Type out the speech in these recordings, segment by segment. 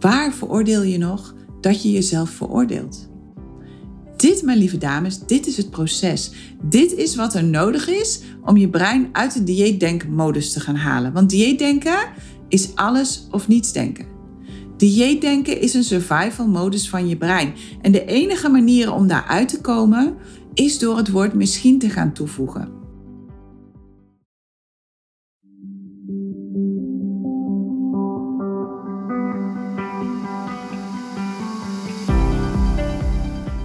Waar veroordeel je nog dat je jezelf veroordeelt? Dit, mijn lieve dames, dit is het proces. Dit is wat er nodig is om je brein uit de dieetdenkmodus te gaan halen. Want dieetdenken is alles of niets denken. Dieetdenken is een survival modus van je brein. En de enige manier om daaruit te komen is door het woord misschien te gaan toevoegen.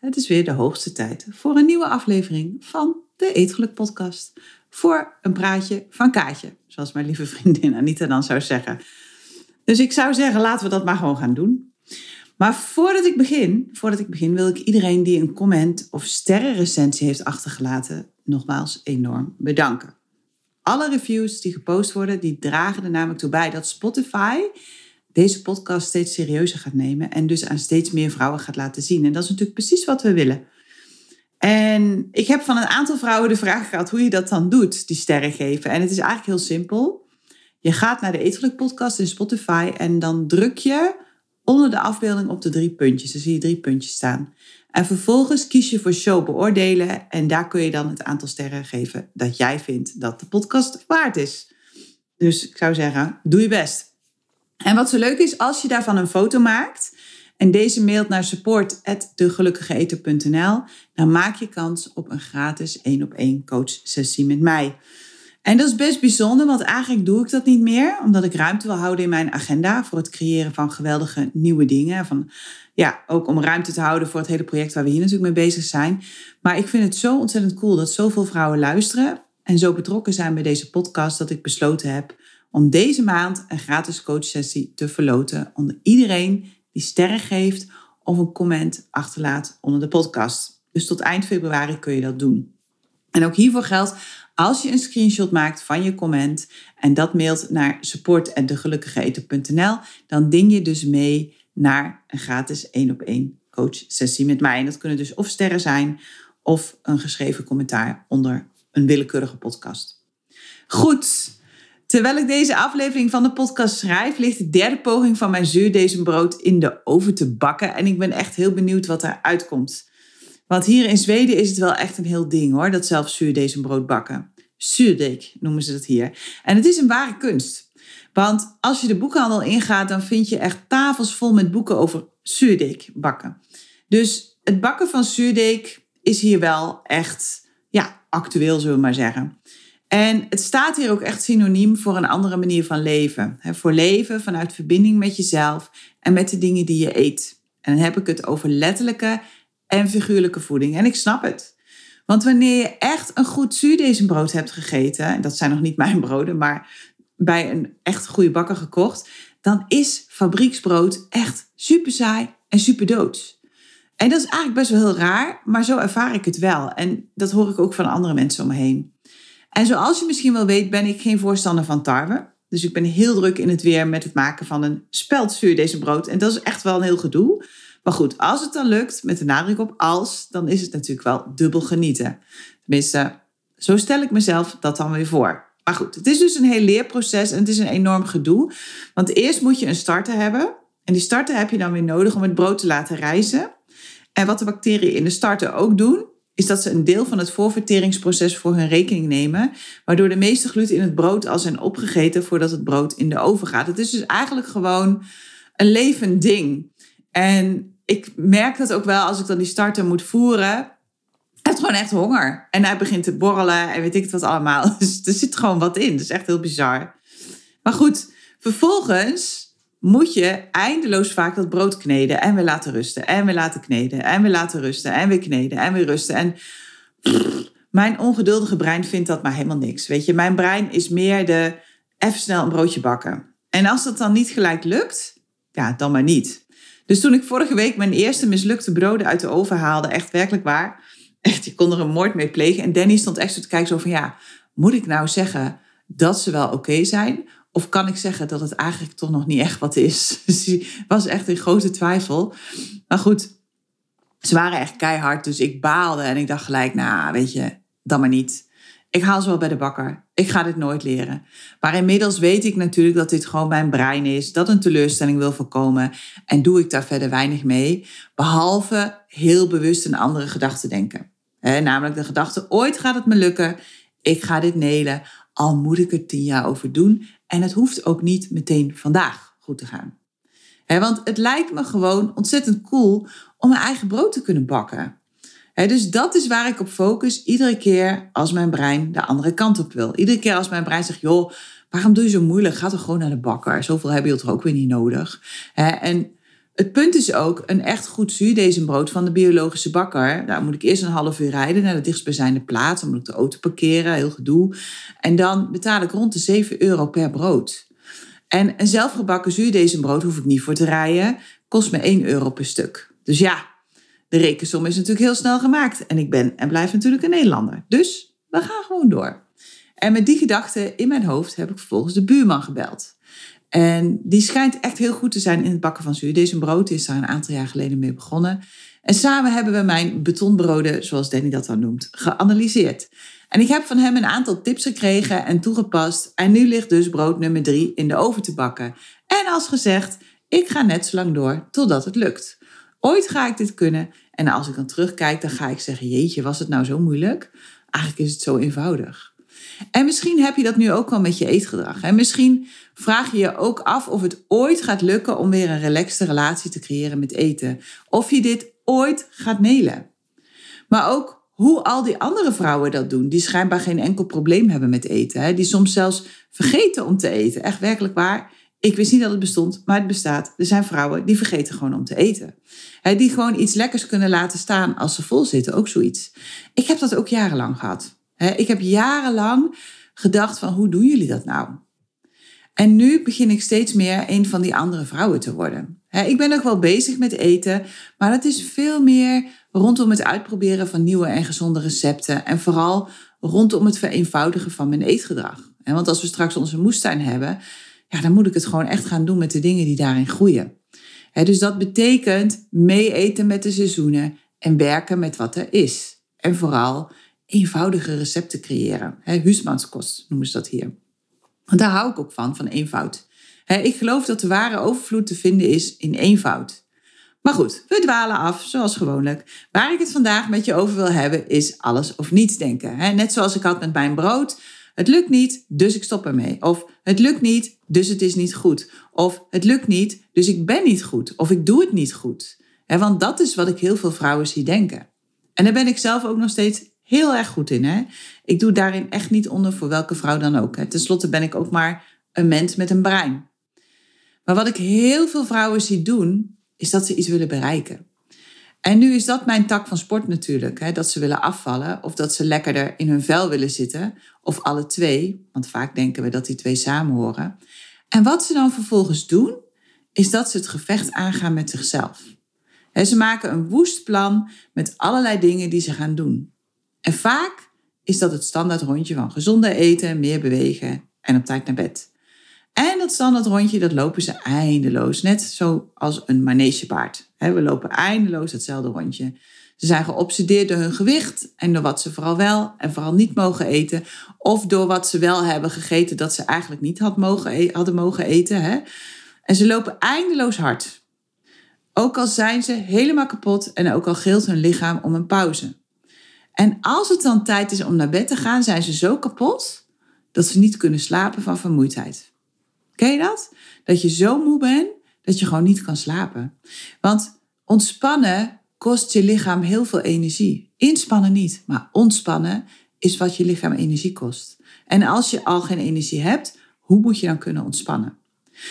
het is weer de hoogste tijd voor een nieuwe aflevering van de Eetgeluk podcast. Voor een praatje van Kaatje, zoals mijn lieve vriendin Anita dan zou zeggen. Dus ik zou zeggen, laten we dat maar gewoon gaan doen. Maar voordat ik begin, voordat ik begin wil ik iedereen die een comment of sterrenrecensie heeft achtergelaten, nogmaals enorm bedanken. Alle reviews die gepost worden, die dragen er namelijk toe bij dat Spotify deze podcast steeds serieuzer gaat nemen en dus aan steeds meer vrouwen gaat laten zien. En dat is natuurlijk precies wat we willen. En ik heb van een aantal vrouwen de vraag gehad hoe je dat dan doet, die sterren geven. En het is eigenlijk heel simpel. Je gaat naar de Eetgeluk podcast in Spotify en dan druk je onder de afbeelding op de drie puntjes. Dan zie je drie puntjes staan. En vervolgens kies je voor show beoordelen en daar kun je dan het aantal sterren geven dat jij vindt dat de podcast waard is. Dus ik zou zeggen, doe je best. En wat zo leuk is, als je daarvan een foto maakt en deze mailt naar support.degelukkigeeter.nl, dan maak je kans op een gratis 1 op 1 coach sessie met mij. En dat is best bijzonder, want eigenlijk doe ik dat niet meer, omdat ik ruimte wil houden in mijn agenda voor het creëren van geweldige nieuwe dingen. Van, ja, ook om ruimte te houden voor het hele project waar we hier natuurlijk mee bezig zijn. Maar ik vind het zo ontzettend cool dat zoveel vrouwen luisteren en zo betrokken zijn bij deze podcast dat ik besloten heb om deze maand een gratis coachsessie te verloten onder iedereen die sterren geeft of een comment achterlaat onder de podcast. Dus tot eind februari kun je dat doen. En ook hiervoor geldt, als je een screenshot maakt van je comment en dat mailt naar support@degelukkigeeten.nl, dan ding je dus mee naar een gratis 1 op 1 coachsessie met mij. En dat kunnen dus of sterren zijn of een geschreven commentaar onder een willekeurige podcast. Goed, Terwijl ik deze aflevering van de podcast schrijf, ligt de derde poging van mijn zuurdesembrood in de oven te bakken. En ik ben echt heel benieuwd wat eruit komt. Want hier in Zweden is het wel echt een heel ding hoor, dat zelf zuurdesembrood bakken. Zuurdeek noemen ze dat hier. En het is een ware kunst. Want als je de boekhandel ingaat, dan vind je echt tafels vol met boeken over zuurdeek bakken. Dus het bakken van zuurdeek is hier wel echt ja, actueel, zullen we maar zeggen. En het staat hier ook echt synoniem voor een andere manier van leven. voor leven vanuit verbinding met jezelf en met de dingen die je eet. En dan heb ik het over letterlijke en figuurlijke voeding. En ik snap het. Want wanneer je echt een goed zuurdesembrood hebt gegeten, en dat zijn nog niet mijn broden, maar bij een echt goede bakker gekocht, dan is fabrieksbrood echt super saai en super doods. En dat is eigenlijk best wel heel raar, maar zo ervaar ik het wel. En dat hoor ik ook van andere mensen om me heen. En zoals je misschien wel weet, ben ik geen voorstander van tarwe. Dus ik ben heel druk in het weer met het maken van een speldzuur deze brood. En dat is echt wel een heel gedoe. Maar goed, als het dan lukt, met de nadruk op als, dan is het natuurlijk wel dubbel genieten. Tenminste, zo stel ik mezelf dat dan weer voor. Maar goed, het is dus een heel leerproces en het is een enorm gedoe. Want eerst moet je een starter hebben. En die starter heb je dan weer nodig om het brood te laten rijzen. En wat de bacteriën in de starter ook doen, is dat ze een deel van het voorverteringsproces voor hun rekening nemen, waardoor de meeste gluten in het brood al zijn opgegeten voordat het brood in de oven gaat. Het is dus eigenlijk gewoon een levend ding. En ik merk dat ook wel als ik dan die starter moet voeren. Hij heeft gewoon echt honger. En hij begint te borrelen en weet ik het wat allemaal. Dus er zit gewoon wat in. Dat is echt heel bizar. Maar goed, vervolgens moet je eindeloos vaak dat brood kneden en weer laten rusten en weer laten kneden en weer laten rusten en weer kneden en weer rusten. En mijn ongeduldige brein vindt dat maar helemaal niks. Weet je, mijn brein is meer de even snel een broodje bakken. En als dat dan niet gelijk lukt, ja, dan maar niet. Dus toen ik vorige week mijn eerste mislukte broden uit de oven haalde, echt werkelijk waar, echt, je kon er een moord mee plegen. En Danny stond echt zo te kijken zo van, ja, moet ik nou zeggen dat ze wel oké zijn? Of kan ik zeggen dat het eigenlijk toch nog niet echt wat is? Dus was echt in grote twijfel. Maar goed, ze waren echt keihard, dus ik baalde en ik dacht gelijk, nou, weet je, dan maar niet. Ik haal ze wel bij de bakker. Ik ga dit nooit leren. Maar inmiddels weet ik natuurlijk dat dit gewoon mijn brein is, dat een teleurstelling wil voorkomen en doe ik daar verder weinig mee, behalve heel bewust een andere gedachte denken. namelijk de gedachte, ooit gaat het me lukken, ik ga dit nelen, al moet ik er tien jaar over doen en het hoeft ook niet meteen vandaag goed te gaan. want het lijkt me gewoon ontzettend cool om mijn eigen brood te kunnen bakken dus dat is waar ik op focus iedere keer als mijn brein de andere kant op wil. Iedere keer als mijn brein zegt, joh, waarom doe je zo moeilijk? Ga toch gewoon naar de bakker. Zoveel heb je toch ook weer niet nodig. en het punt is ook, een echt goed zuurdezenbrood van de biologische bakker. Daar moet ik eerst een half uur rijden naar de dichtstbijzijnde plaats. Dan moet ik de auto parkeren, heel gedoe. En dan betaal ik rond de 7 euro per brood. En een zelfgebakken zuurdezenbrood hoef ik niet voor te rijden. Kost me 1 euro per stuk. Dus ja, de rekensom is natuurlijk heel snel gemaakt. En ik ben en blijf natuurlijk een Nederlander. Dus we gaan gewoon door. En met die gedachte in mijn hoofd heb ik vervolgens de buurman gebeld. En die schijnt echt heel goed te zijn in het bakken van zuur. Deze brood is daar een aantal jaar geleden mee begonnen. En samen hebben we mijn betonbroden, zoals Danny dat dan noemt, geanalyseerd. En ik heb van hem een aantal tips gekregen en toegepast. En nu ligt dus brood nummer drie in de oven te bakken. En als gezegd, ik ga net zo lang door totdat het lukt. Ooit ga ik dit kunnen. En als ik dan terugkijk, dan ga ik zeggen: Jeetje, was het nou zo moeilijk? Eigenlijk is het zo eenvoudig. En misschien heb je dat nu ook wel met je eetgedrag. En misschien vraag je je ook af of het ooit gaat lukken om weer een relaxte relatie te creëren met eten. Of je dit ooit gaat nelen. Maar ook hoe al die andere vrouwen dat doen, die schijnbaar geen enkel probleem hebben met eten. Hè? Die soms zelfs vergeten om te eten. Echt werkelijk waar. Ik wist niet dat het bestond, maar het bestaat. Er zijn vrouwen die vergeten gewoon om te eten. die gewoon iets lekkers kunnen laten staan als ze vol zitten, ook zoiets. Ik heb dat ook jarenlang gehad. Ik heb jarenlang gedacht van hoe doen jullie dat nou? En nu begin ik steeds meer een van die andere vrouwen te worden. ik ben nog wel bezig met eten, maar het is veel meer rondom het uitproberen van nieuwe en gezonde recepten. En vooral rondom het vereenvoudigen van mijn eetgedrag. Want als we straks onze moestuin hebben, ja, dan moet ik het gewoon echt gaan doen met de dingen die daarin groeien. dus dat betekent mee eten met de seizoenen en werken met wat er is. En vooral eenvoudige recepten creëren. Huismanskost noemen ze dat hier. Want daar hou ik ook van, van eenvoud. ik geloof dat de ware overvloed te vinden is in eenvoud. Maar goed, we dwalen af, zoals gewoonlijk. Waar ik het vandaag met je over wil hebben, is alles of niets denken. net zoals ik had met mijn brood. Het lukt niet, dus ik stop ermee. Of het lukt niet, dus het is niet goed. Of het lukt niet, dus ik ben niet goed. Of ik doe het niet goed. want dat is wat ik heel veel vrouwen zie denken. En daar ben ik zelf ook nog steeds heel erg goed in. Hè? Ik doe daarin echt niet onder voor welke vrouw dan ook. Hè? Ten slotte ben ik ook maar een mens met een brein. Maar wat ik heel veel vrouwen zie doen, is dat ze iets willen bereiken. En nu is dat mijn tak van sport natuurlijk. Hè? Dat ze willen afvallen of dat ze lekkerder in hun vel willen zitten. Of alle twee, want vaak denken we dat die twee samen horen. En wat ze dan vervolgens doen, is dat ze het gevecht aangaan met zichzelf. ze maken een woest plan met allerlei dingen die ze gaan doen. En vaak is dat het standaard rondje van gezonder eten, meer bewegen en op tijd naar bed. En dat standaard rondje, dat lopen ze eindeloos. Net zoals een manegepaard. We lopen eindeloos hetzelfde rondje. Ze zijn geobsedeerd door hun gewicht en door wat ze vooral wel en vooral niet mogen eten. Of door wat ze wel hebben gegeten dat ze eigenlijk niet had mogen e-, hadden mogen eten. En ze lopen eindeloos hard. Ook al zijn ze helemaal kapot en ook al gilt hun lichaam om een pauze. En als het dan tijd is om naar bed te gaan, zijn ze zo kapot dat ze niet kunnen slapen van vermoeidheid. Ken je dat? Dat je zo moe bent dat je gewoon niet kan slapen. Want ontspannen kost je lichaam heel veel energie. Inspannen niet, maar ontspannen is wat je lichaam energie kost. En als je al geen energie hebt, hoe moet je dan kunnen ontspannen?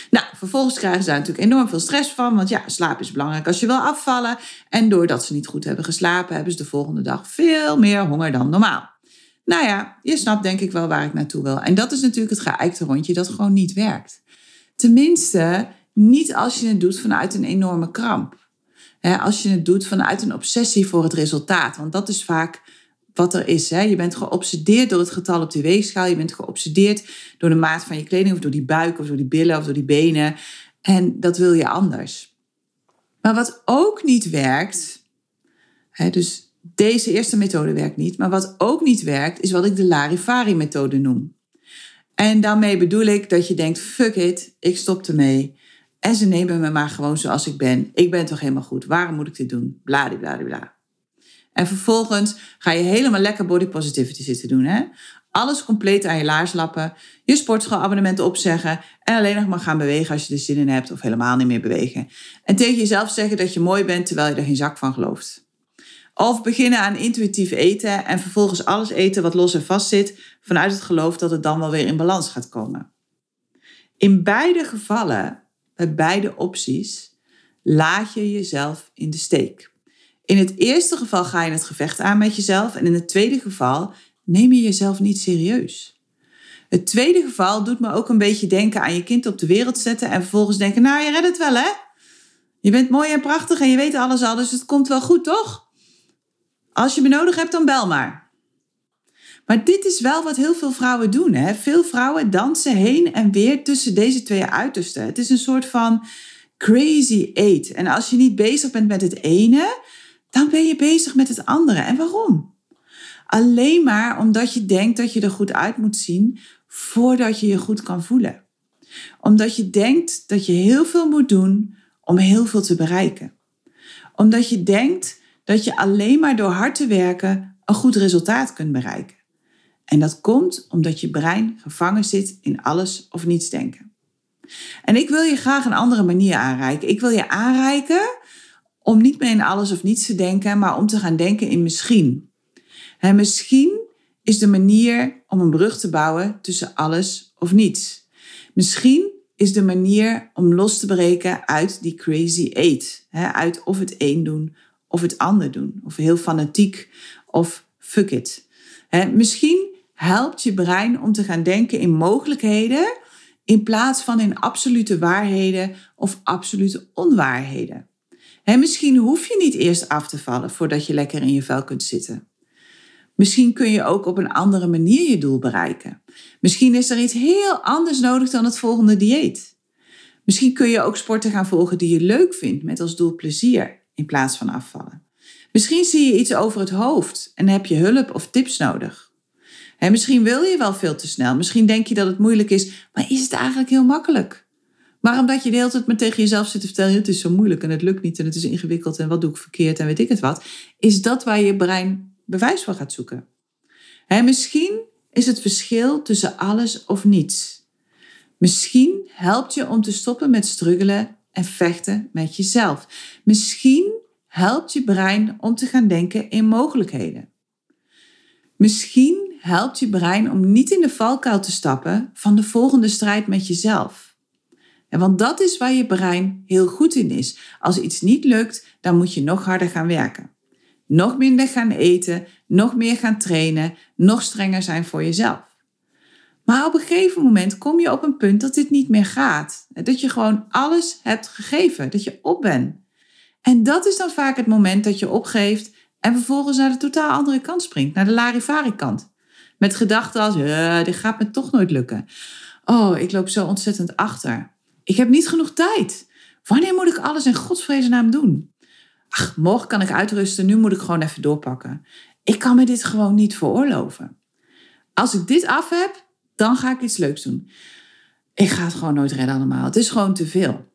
Nou, vervolgens krijgen ze daar natuurlijk enorm veel stress van, want ja, slaap is belangrijk als je wil afvallen. En doordat ze niet goed hebben geslapen, hebben ze de volgende dag veel meer honger dan normaal. Nou ja, je snapt denk ik wel waar ik naartoe wil. En dat is natuurlijk het geëikte rondje dat gewoon niet werkt. Tenminste, niet als je het doet vanuit een enorme kramp. als je het doet vanuit een obsessie voor het resultaat. Want dat is vaak wat er is. Hè? Je bent geobsedeerd door het getal op de weegschaal. Je bent geobsedeerd door de maat van je kleding of door die buik of door die billen of door die benen. En dat wil je anders. Maar wat ook niet werkt, hè, dus deze eerste methode werkt niet, maar wat ook niet werkt, is wat ik de Larifari-methode noem. En daarmee bedoel ik dat je denkt: fuck it, ik stop ermee. En ze nemen me maar gewoon zoals ik ben. Ik ben toch helemaal goed. Waarom moet ik dit doen? Bladibladibla. En vervolgens ga je helemaal lekker body positivity zitten doen. Hè? Alles compleet aan je laars lappen. Je sportschoolabonnement opzeggen. En alleen nog maar gaan bewegen als je er zin in hebt. Of helemaal niet meer bewegen. En tegen jezelf zeggen dat je mooi bent terwijl je er geen zak van gelooft. Of beginnen aan intuïtief eten en vervolgens alles eten wat los en vast zit. Vanuit het geloof dat het dan wel weer in balans gaat komen. In beide gevallen, bij beide opties, laat je jezelf in de steek. In het eerste geval ga je het gevecht aan met jezelf en in het tweede geval neem je jezelf niet serieus. Het tweede geval doet me ook een beetje denken aan je kind op de wereld zetten en vervolgens denken, nou je redt het wel hè? Je bent mooi en prachtig en je weet alles al, dus het komt wel goed toch? Als je me nodig hebt, dan bel maar. Maar dit is wel wat heel veel vrouwen doen. Hè? Veel vrouwen dansen heen en weer tussen deze twee uitersten. Het is een soort van crazy eight. En als je niet bezig bent met het ene, dan ben je bezig met het andere. En waarom? Alleen maar omdat je denkt dat je er goed uit moet zien voordat je je goed kan voelen. Omdat je denkt dat je heel veel moet doen om heel veel te bereiken. Omdat je denkt dat je alleen maar door hard te werken een goed resultaat kunt bereiken. En dat komt omdat je brein gevangen zit in alles of niets denken. En ik wil je graag een andere manier aanreiken. Ik wil je aanreiken om niet meer in alles of niets te denken, maar om te gaan denken in misschien. En misschien is de manier om een brug te bouwen tussen alles of niets. Misschien is de manier om los te breken uit die crazy eight. Uit of het een doen of het ander doen. Of heel fanatiek of fuck it. Misschien helpt je brein om te gaan denken in mogelijkheden in plaats van in absolute waarheden of absolute onwaarheden. Misschien hoef je niet eerst af te vallen voordat je lekker in je vel kunt zitten. Misschien kun je ook op een andere manier je doel bereiken. Misschien is er iets heel anders nodig dan het volgende dieet. Misschien kun je ook sporten gaan volgen die je leuk vindt met als doel plezier in plaats van afvallen. Misschien zie je iets over het hoofd en heb je hulp of tips nodig. En misschien wil je wel veel te snel. Misschien denk je dat het moeilijk is, maar is het eigenlijk heel makkelijk? Maar omdat je de hele tijd maar tegen jezelf zit te vertellen, het is zo moeilijk en het lukt niet en het is ingewikkeld en wat doe ik verkeerd en weet ik het wat, is dat waar je brein bewijs voor gaat zoeken. En misschien is het verschil tussen alles of niets. Misschien helpt je om te stoppen met struggelen en vechten met jezelf. Misschien helpt je brein om te gaan denken in mogelijkheden. Misschien helpt je brein om niet in de valkuil te stappen van de volgende strijd met jezelf. En want dat is waar je brein heel goed in is. Als iets niet lukt, dan moet je nog harder gaan werken. Nog minder gaan eten, nog meer gaan trainen, nog strenger zijn voor jezelf. Maar op een gegeven moment kom je op een punt dat dit niet meer gaat. Dat je gewoon alles hebt gegeven, dat je op bent. En dat is dan vaak het moment dat je opgeeft en vervolgens naar de totaal andere kant springt, naar de Larifari-kant. Met gedachten als, dit gaat me toch nooit lukken. Oh, ik loop zo ontzettend achter. Ik heb niet genoeg tijd. Wanneer moet ik alles in godsvreze naam doen? Ach, morgen kan ik uitrusten, nu moet ik gewoon even doorpakken. Ik kan me dit gewoon niet veroorloven. Als ik dit af heb, dan ga ik iets leuks doen. Ik ga het gewoon nooit redden allemaal. Het is gewoon te veel.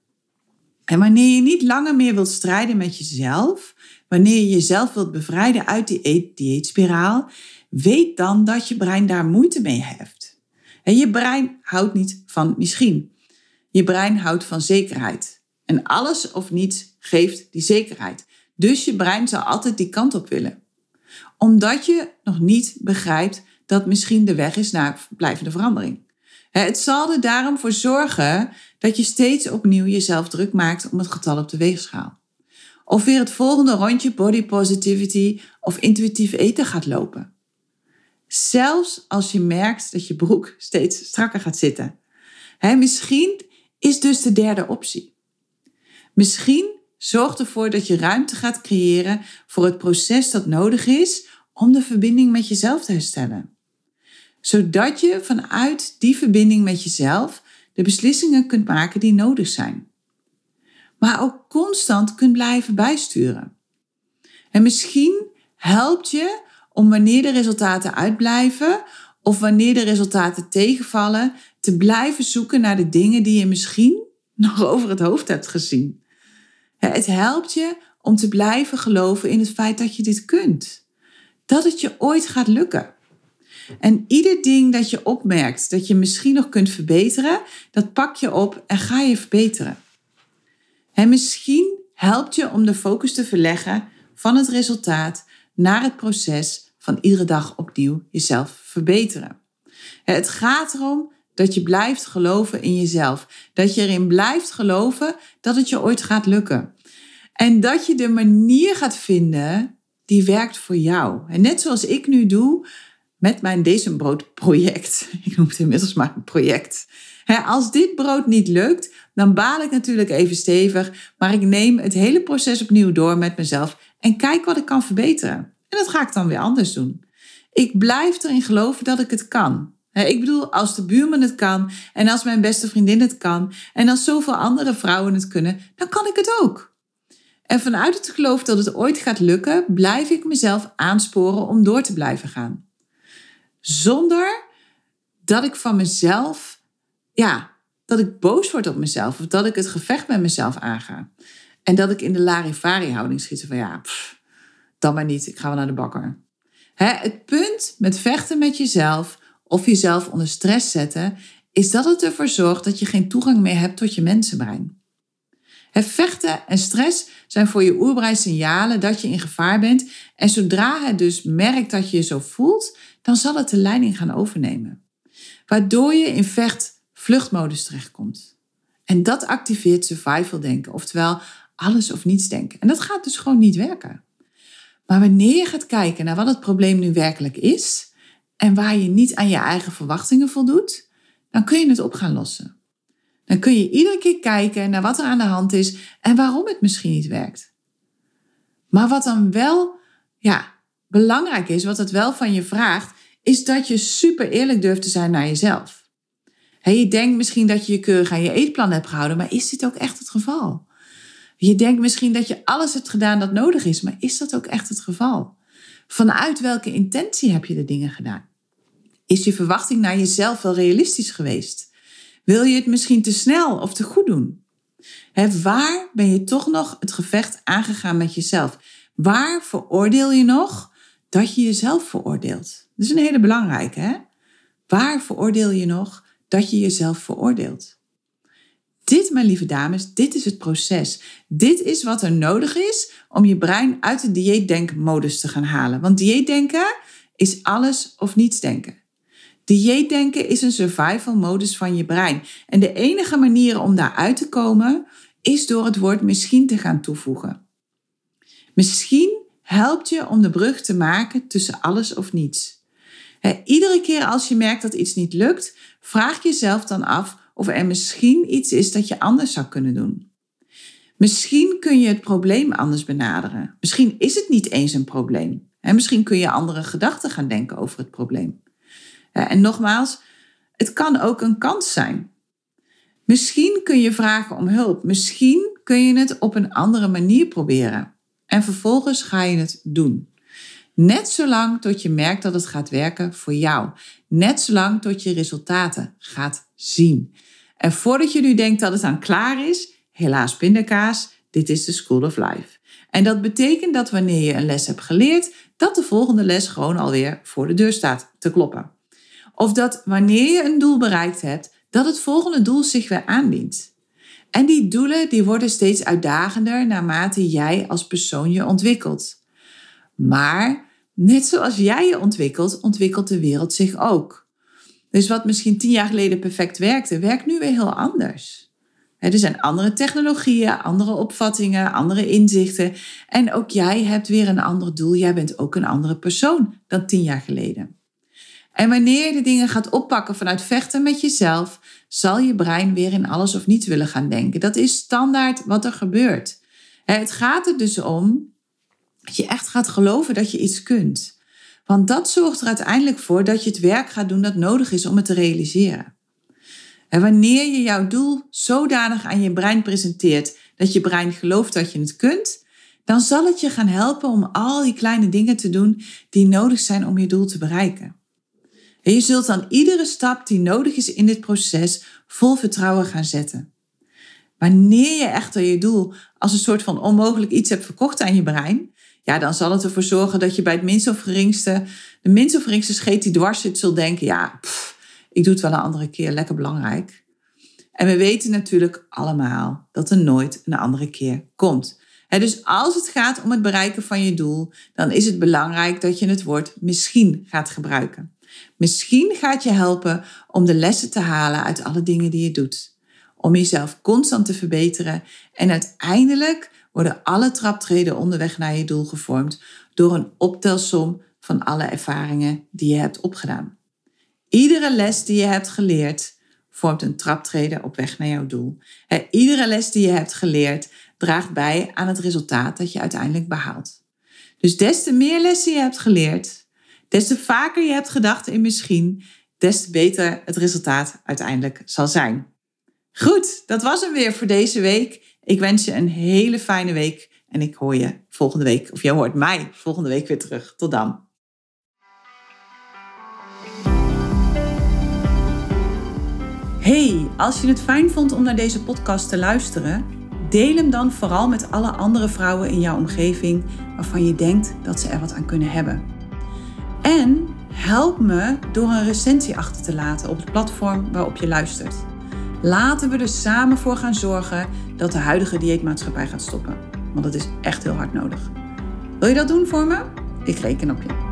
En wanneer je niet langer meer wilt strijden met jezelf, wanneer je jezelf wilt bevrijden uit die dieetspiraal, weet dan dat je brein daar moeite mee heeft. En je brein houdt niet van misschien. Je brein houdt van zekerheid. En alles of niets geeft die zekerheid. Dus je brein zal altijd die kant op willen. Omdat je nog niet begrijpt dat misschien de weg is naar blijvende verandering. Het zal er daarom voor zorgen dat je steeds opnieuw jezelf druk maakt om het getal op de weegschaal. Of weer het volgende rondje body positivity of intuïtief eten gaat lopen. Zelfs als je merkt dat je broek steeds strakker gaat zitten. misschien is dus de derde optie. Misschien zorg ervoor dat je ruimte gaat creëren voor het proces dat nodig is om de verbinding met jezelf te herstellen. Zodat je vanuit die verbinding met jezelf de beslissingen kunt maken die nodig zijn. Maar ook constant kunt blijven bijsturen. En misschien helpt je om wanneer de resultaten uitblijven of wanneer de resultaten tegenvallen, te blijven zoeken naar de dingen die je misschien nog over het hoofd hebt gezien. Het helpt je om te blijven geloven in het feit dat je dit kunt. Dat het je ooit gaat lukken. En ieder ding dat je opmerkt dat je misschien nog kunt verbeteren, dat pak je op en ga je verbeteren. En misschien helpt je om de focus te verleggen van het resultaat naar het proces van iedere dag opnieuw jezelf verbeteren. Het gaat erom dat je blijft geloven in jezelf. Dat je erin blijft geloven dat het je ooit gaat lukken. En dat je de manier gaat vinden die werkt voor jou. En net zoals ik nu doe met mijn Brood project. Ik noem het inmiddels maar een project. Als dit brood niet lukt, dan baal ik natuurlijk even stevig. Maar ik neem het hele proces opnieuw door met mezelf en kijk wat ik kan verbeteren. En dat ga ik dan weer anders doen. Ik blijf erin geloven dat ik het kan. Ik bedoel, als de buurman het kan en als mijn beste vriendin het kan en als zoveel andere vrouwen het kunnen, dan kan ik het ook. En vanuit het geloof dat het ooit gaat lukken, blijf ik mezelf aansporen om door te blijven gaan. Zonder dat ik van mezelf, ja, dat ik boos word op mezelf of dat ik het gevecht met mezelf aanga. En dat ik in de larifari-houding schiet van ja, dan maar niet, ik ga wel naar de bakker. het punt met vechten met jezelf of jezelf onder stress zetten, is dat het ervoor zorgt dat je geen toegang meer hebt tot je mensenbrein. Het vechten en stress zijn voor je oerbrein signalen dat je in gevaar bent. En zodra het dus merkt dat je je zo voelt, dan zal het de leiding gaan overnemen. Waardoor je in vecht-vluchtmodus terechtkomt. En dat activeert survival denken, oftewel alles of niets denken. En dat gaat dus gewoon niet werken. Maar wanneer je gaat kijken naar wat het probleem nu werkelijk is en waar je niet aan je eigen verwachtingen voldoet, dan kun je het op gaan lossen. Dan kun je iedere keer kijken naar wat er aan de hand is en waarom het misschien niet werkt. Maar wat dan wel ja, belangrijk is, wat het wel van je vraagt, is dat je super eerlijk durft te zijn naar jezelf. je denkt misschien dat je je keurig aan je eetplan hebt gehouden, maar is dit ook echt het geval? Je denkt misschien dat je alles hebt gedaan dat nodig is, maar is dat ook echt het geval? Vanuit welke intentie heb je de dingen gedaan? Is je verwachting naar jezelf wel realistisch geweest? Wil je het misschien te snel of te goed doen? waar ben je toch nog het gevecht aangegaan met jezelf? Waar veroordeel je nog dat je jezelf veroordeelt? Dat is een hele belangrijke, hè? Waar veroordeel je nog dat je jezelf veroordeelt? Dit, mijn lieve dames, dit is het proces. Dit is wat er nodig is om je brein uit de dieetdenkmodus te gaan halen. Want dieetdenken is alles of niets denken. Dieetdenken is een survival modus van je brein. En de enige manier om daaruit te komen is door het woord misschien te gaan toevoegen. Misschien helpt je om de brug te maken tussen alles of niets. iedere keer als je merkt dat iets niet lukt, vraag jezelf dan af of er misschien iets is dat je anders zou kunnen doen. Misschien kun je het probleem anders benaderen. Misschien is het niet eens een probleem. Misschien kun je andere gedachten gaan denken over het probleem. En nogmaals, het kan ook een kans zijn. Misschien kun je vragen om hulp. Misschien kun je het op een andere manier proberen. En vervolgens ga je het doen. Net zolang tot je merkt dat het gaat werken voor jou. Net zolang tot je resultaten gaat zien. En voordat je nu denkt dat het aan klaar is, helaas pindakaas, dit is de School of Life. En dat betekent dat wanneer je een les hebt geleerd, dat de volgende les gewoon alweer voor de deur staat te kloppen. Of dat wanneer je een doel bereikt hebt, dat het volgende doel zich weer aandient. En die doelen die worden steeds uitdagender naarmate jij als persoon je ontwikkelt. Maar net zoals jij je ontwikkelt, ontwikkelt de wereld zich ook. Dus wat misschien tien jaar geleden perfect werkte, werkt nu weer heel anders. Er zijn andere technologieën, andere opvattingen, andere inzichten. En ook jij hebt weer een ander doel. Jij bent ook een andere persoon dan tien jaar geleden. En wanneer je de dingen gaat oppakken vanuit vechten met jezelf, zal je brein weer in alles of niets willen gaan denken. Dat is standaard wat er gebeurt. Het gaat er dus om dat je echt gaat geloven dat je iets kunt. Want dat zorgt er uiteindelijk voor dat je het werk gaat doen dat nodig is om het te realiseren. En wanneer je jouw doel zodanig aan je brein presenteert dat je brein gelooft dat je het kunt, dan zal het je gaan helpen om al die kleine dingen te doen die nodig zijn om je doel te bereiken. En je zult dan iedere stap die nodig is in dit proces vol vertrouwen gaan zetten. Wanneer je echter je doel als een soort van onmogelijk iets hebt verkocht aan je brein, ja, dan zal het ervoor zorgen dat je bij het minst of geringste, de minst of geringste scheet die dwars zit, zult denken, ja, ik doe het wel een andere keer, lekker belangrijk. En we weten natuurlijk allemaal dat er nooit een andere keer komt. dus als het gaat om het bereiken van je doel, dan is het belangrijk dat je het woord misschien gaat gebruiken. Misschien gaat je helpen om de lessen te halen uit alle dingen die je doet. Om jezelf constant te verbeteren en uiteindelijk worden alle traptreden onderweg naar je doel gevormd door een optelsom van alle ervaringen die je hebt opgedaan. Iedere les die je hebt geleerd vormt een traptreden op weg naar jouw doel. iedere les die je hebt geleerd draagt bij aan het resultaat dat je uiteindelijk behaalt. Dus des te meer lessen je hebt geleerd, des te vaker je hebt gedacht in misschien, des te beter het resultaat uiteindelijk zal zijn. Goed, dat was hem weer voor deze week. Ik wens je een hele fijne week en ik hoor je volgende week, of jij hoort mij volgende week weer terug. Tot dan. Hey, als je het fijn vond om naar deze podcast te luisteren, deel hem dan vooral met alle andere vrouwen in jouw omgeving waarvan je denkt dat ze er wat aan kunnen hebben. En help me door een recensie achter te laten op het platform waarop je luistert. Laten we er samen voor gaan zorgen dat de huidige dieetmaatschappij gaat stoppen. Want dat is echt heel hard nodig. Wil je dat doen voor me? Ik reken op je.